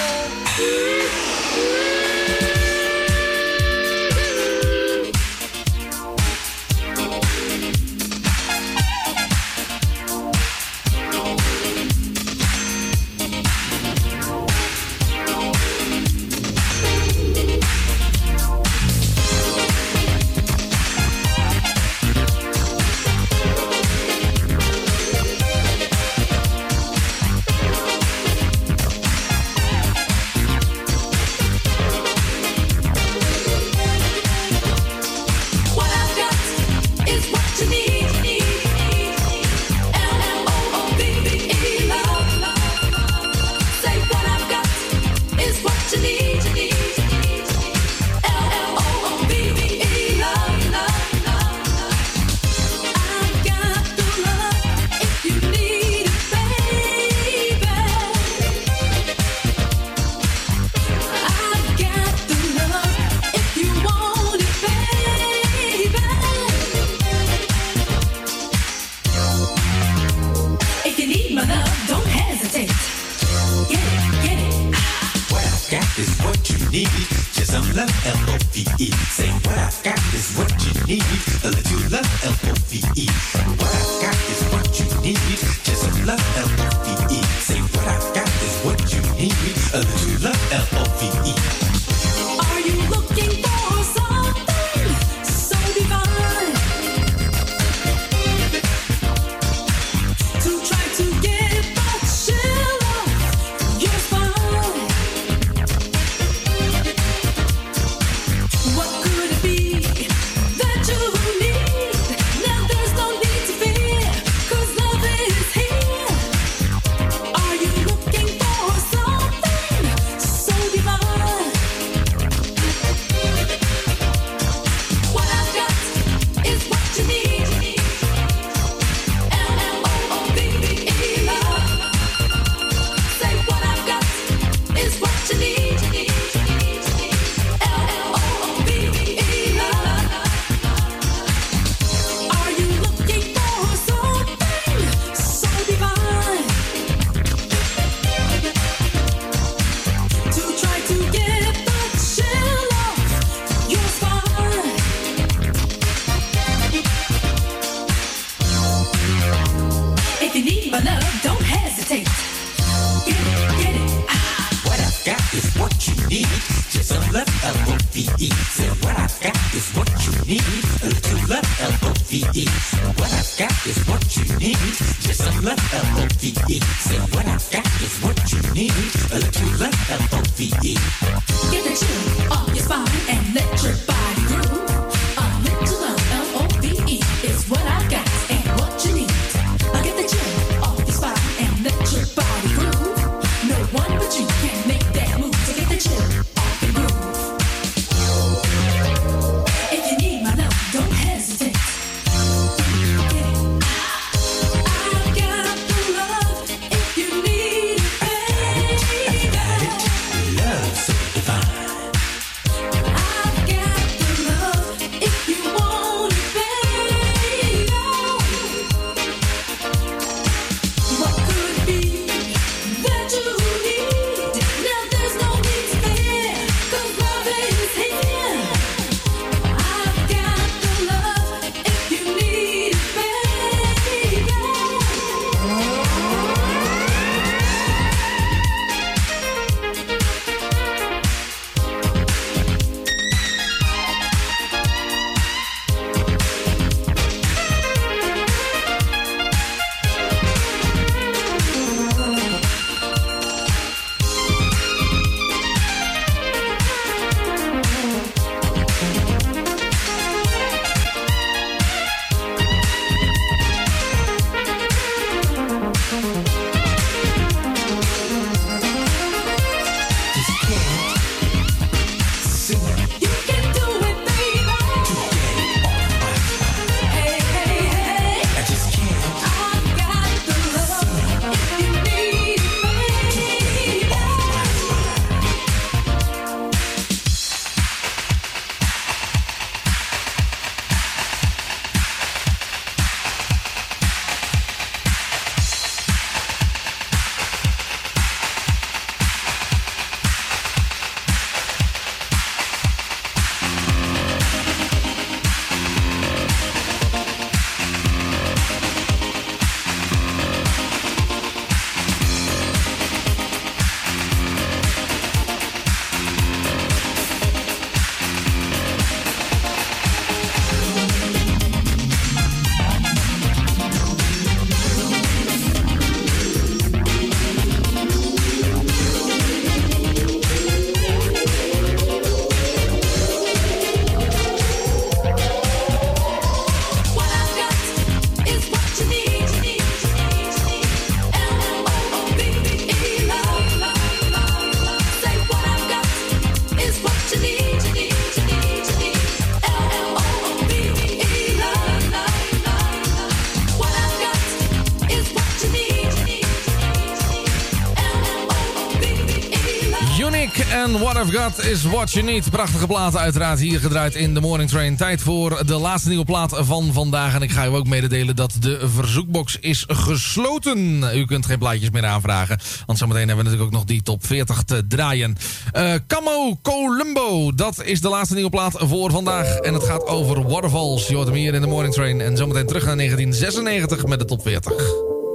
That is What You Need. Prachtige platen uiteraard hier gedraaid in de Morning Train. Tijd voor de laatste nieuwe plaat van vandaag. En ik ga u ook mededelen dat de verzoekbox is gesloten. U kunt geen plaatjes meer aanvragen. Want zometeen hebben we natuurlijk ook nog die top 40 te draaien. Eh, Camo Columbo, dat is de laatste nieuwe plaat voor vandaag. En het gaat over Waterfalls. Je hoort hem hier in de Morning Train. En zometeen terug naar 1996 met de top 40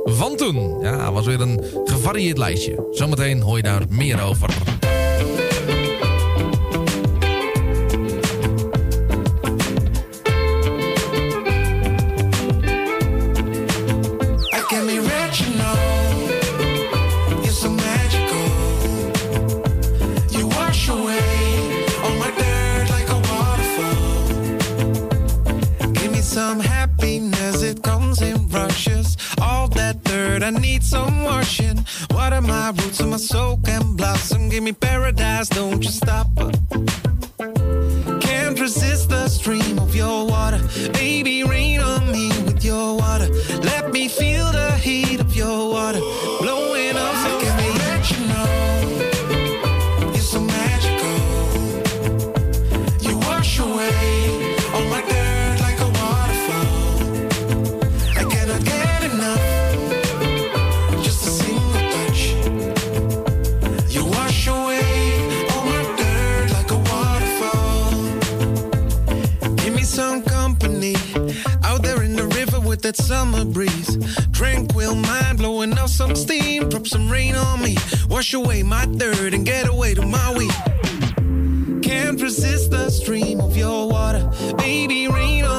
van toen. Ja, was weer een gevarieerd lijstje. Zometeen hoor je daar meer over. that summer breeze. Tranquil mind blowing off some steam. Drop some rain on me. Wash away my third and get away to Maui. Can't resist the stream of your water. Baby, rain on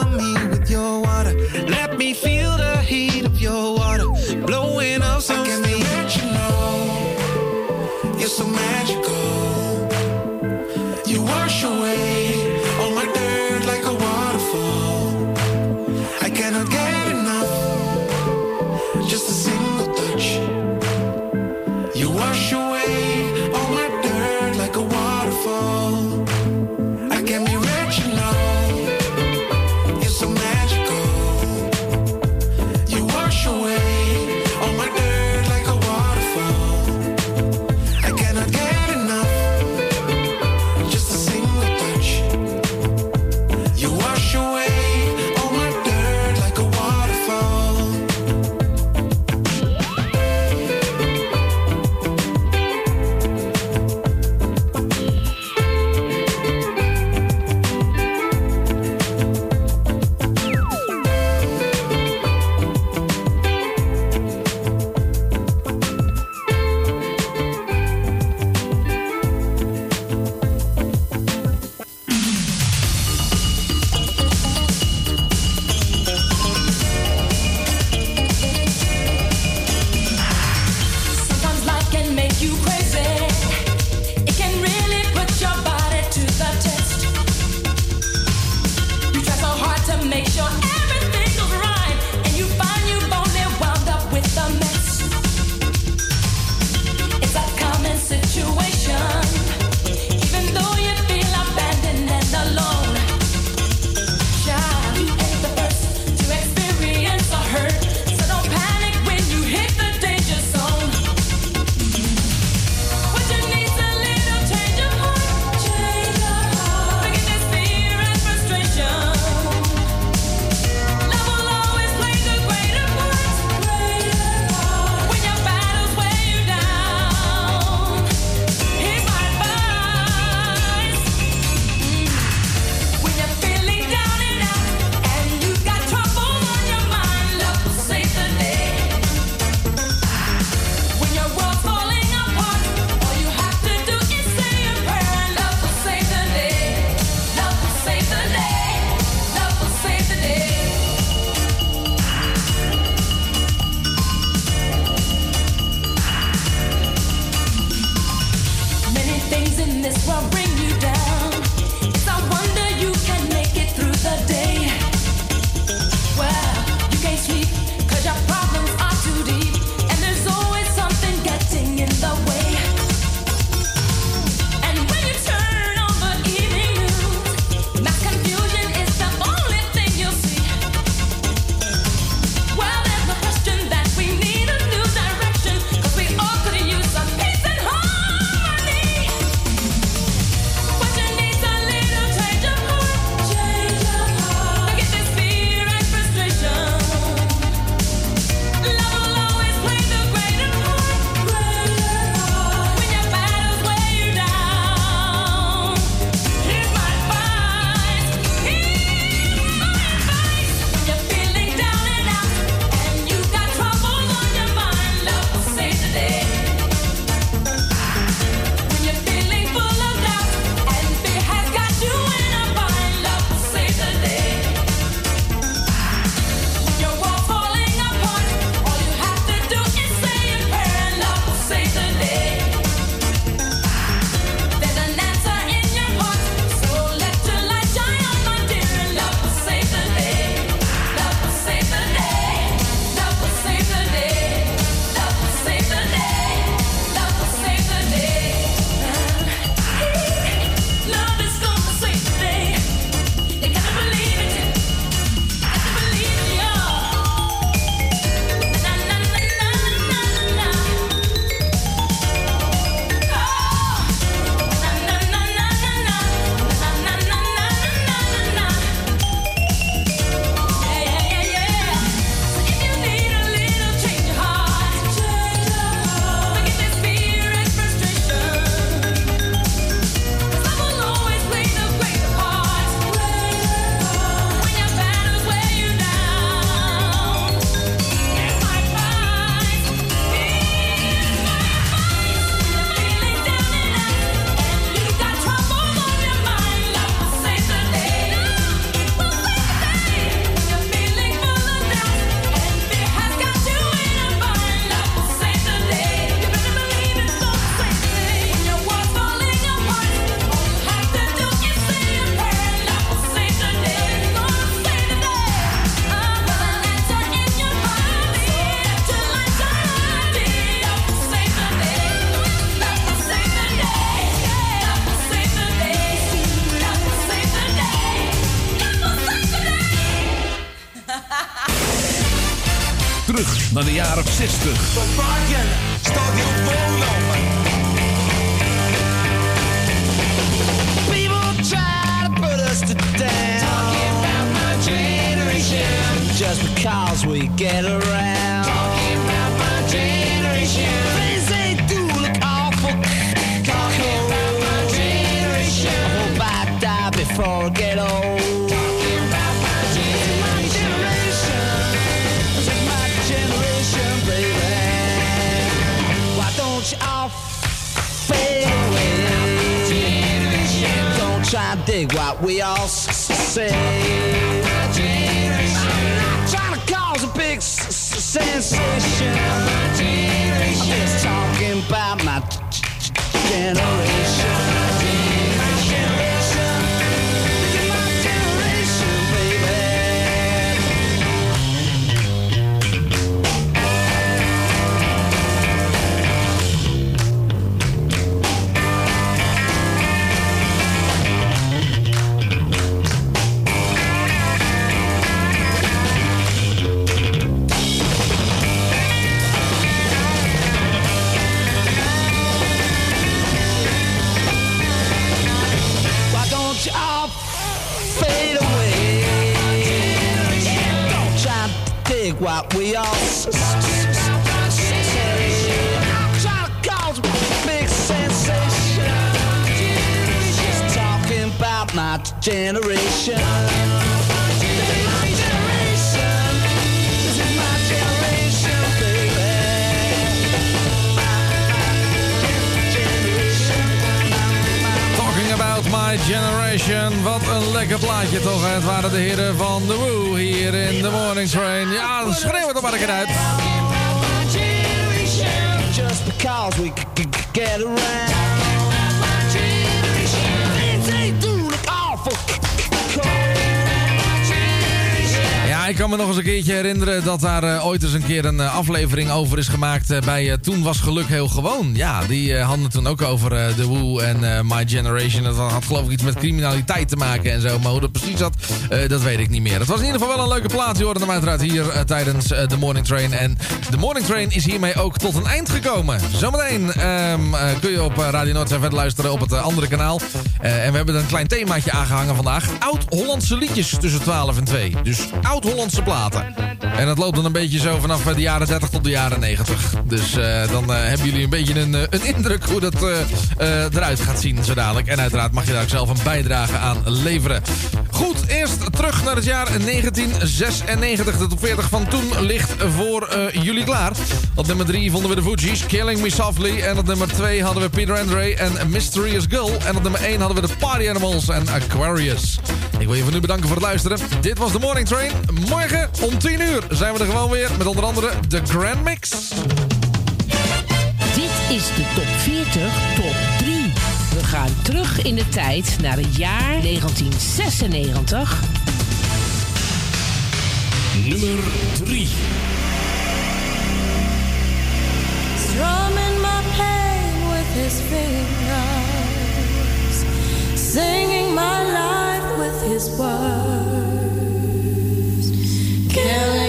herinneren dat daar eh, ooit eens een keer een eh, aflevering over is gemaakt eh, bij Toen Was Geluk Heel Gewoon. Ja, die hadden toen ook over eh, The Woo en My Generation. Dat had geloof ik iets met criminaliteit te maken en zo. Maar hoe dat precies zat, dat weet ik niet meer. Het was in ieder geval wel een leuke plaat. Je hoorde hem uiteraard hier tijdens de Morning Train. En de Morning Train is hiermee ook tot een eind gekomen. Zometeen eh, kun je op Radio Noord verder luisteren op het andere kanaal. En we hebben een klein themaatje aangehangen vandaag. Oud-Hollandse liedjes tussen 12 en 2. Dus oud-Hollandse platen. En dat loopt dan een beetje zo vanaf eh, de jaren 30 tot de jaren 90. Dus eh, dan eh, hebben jullie een beetje een, een indruk hoe dat eruit gaat zien zo dadelijk. En uiteraard mag je daar ook zelf een bijdrage aan leveren. Goed, eerst terug naar het jaar 1996. De top 40 van toen ligt voor eh, jullie klaar. Op nummer 3 vonden we de Fugees, Killing Me Softly. En op nummer 2 hadden we Peter Andre en Mysterious Girl. En op nummer 1 hadden we de Party Animals en Aquarius. Ik wil je voor nu bedanken voor het luisteren. Dit was de Morning Train. Morgen om 10 uur zijn we er gewoon weer met onder andere de Grand Mix. Dit is de top 40 top 3. We gaan terug in de tijd naar het jaar 1996. Nummer 3. Strumming my pain with his fingers, singing my life with his words, killing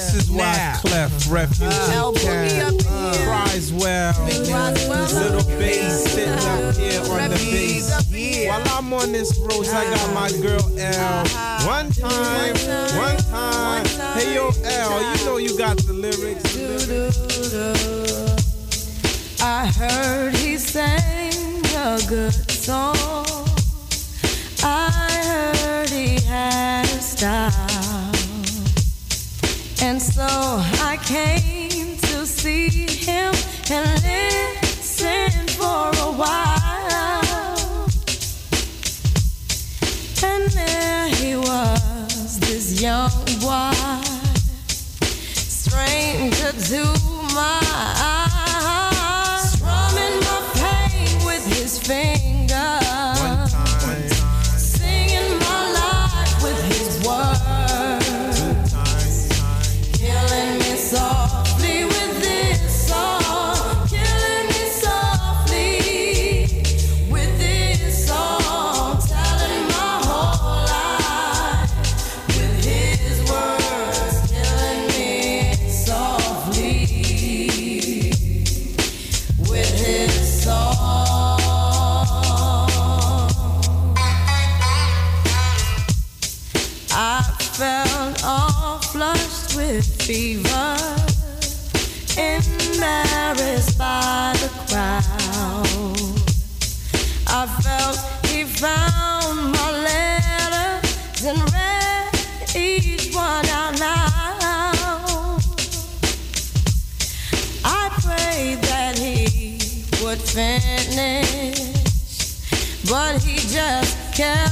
this is why Now. Clef Refuge up cries well. Little bass sitting up here on the bass. While I'm on this road, I got my girl L. Uh-huh. One time, one time. Hey yo, L, you know you got the lyrics. I heard he sang a good song. I heard he had a style. Came to see him and listen care.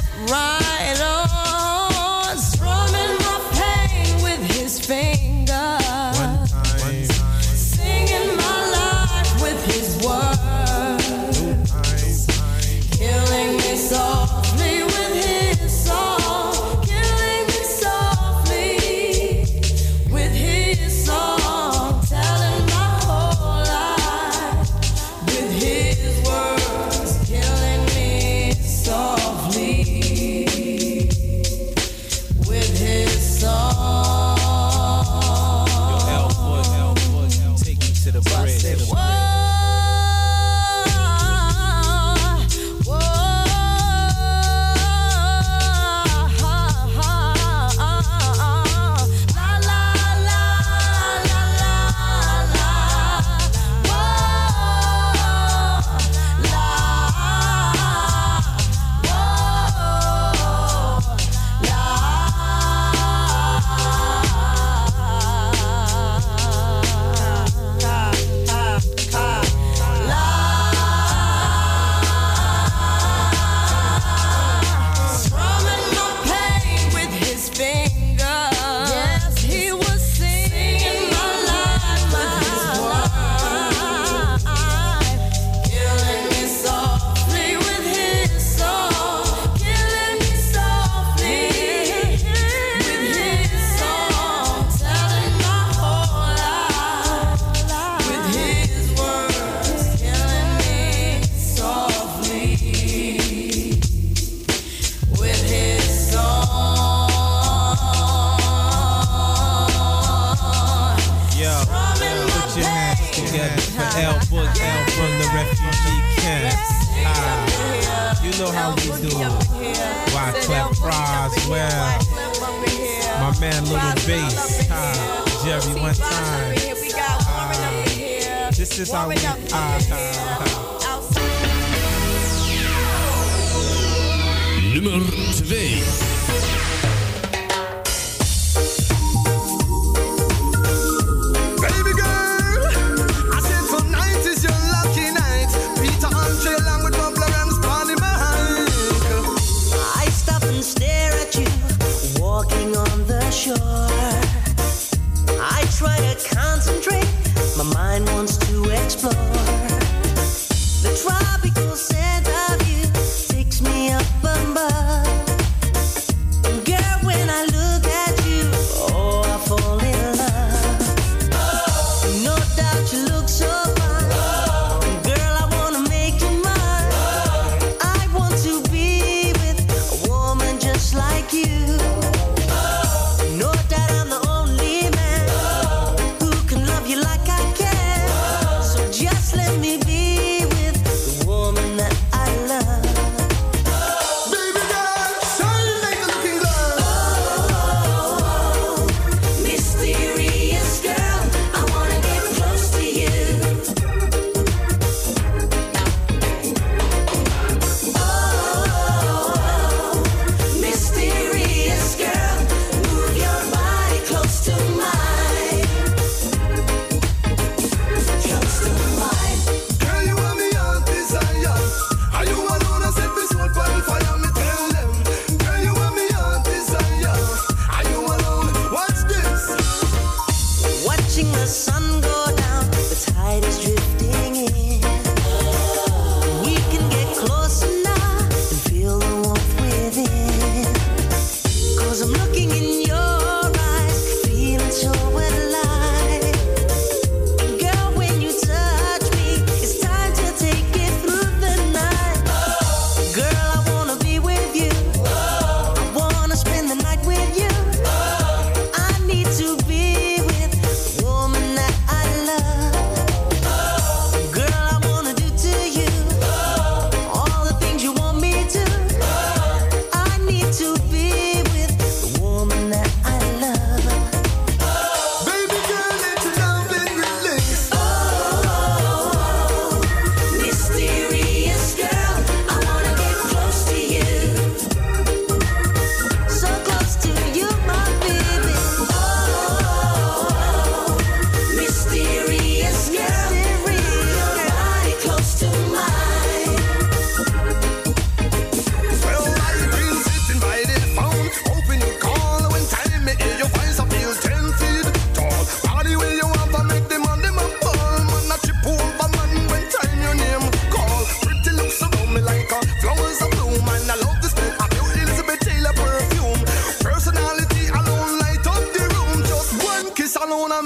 El Book from the refugee camp. Ah, you know how we do. Why clap fries well? My man Little Bass, ah, Jerry one time. Ah, this is how we. Ah, ah, ah. Nummer 2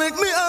make me.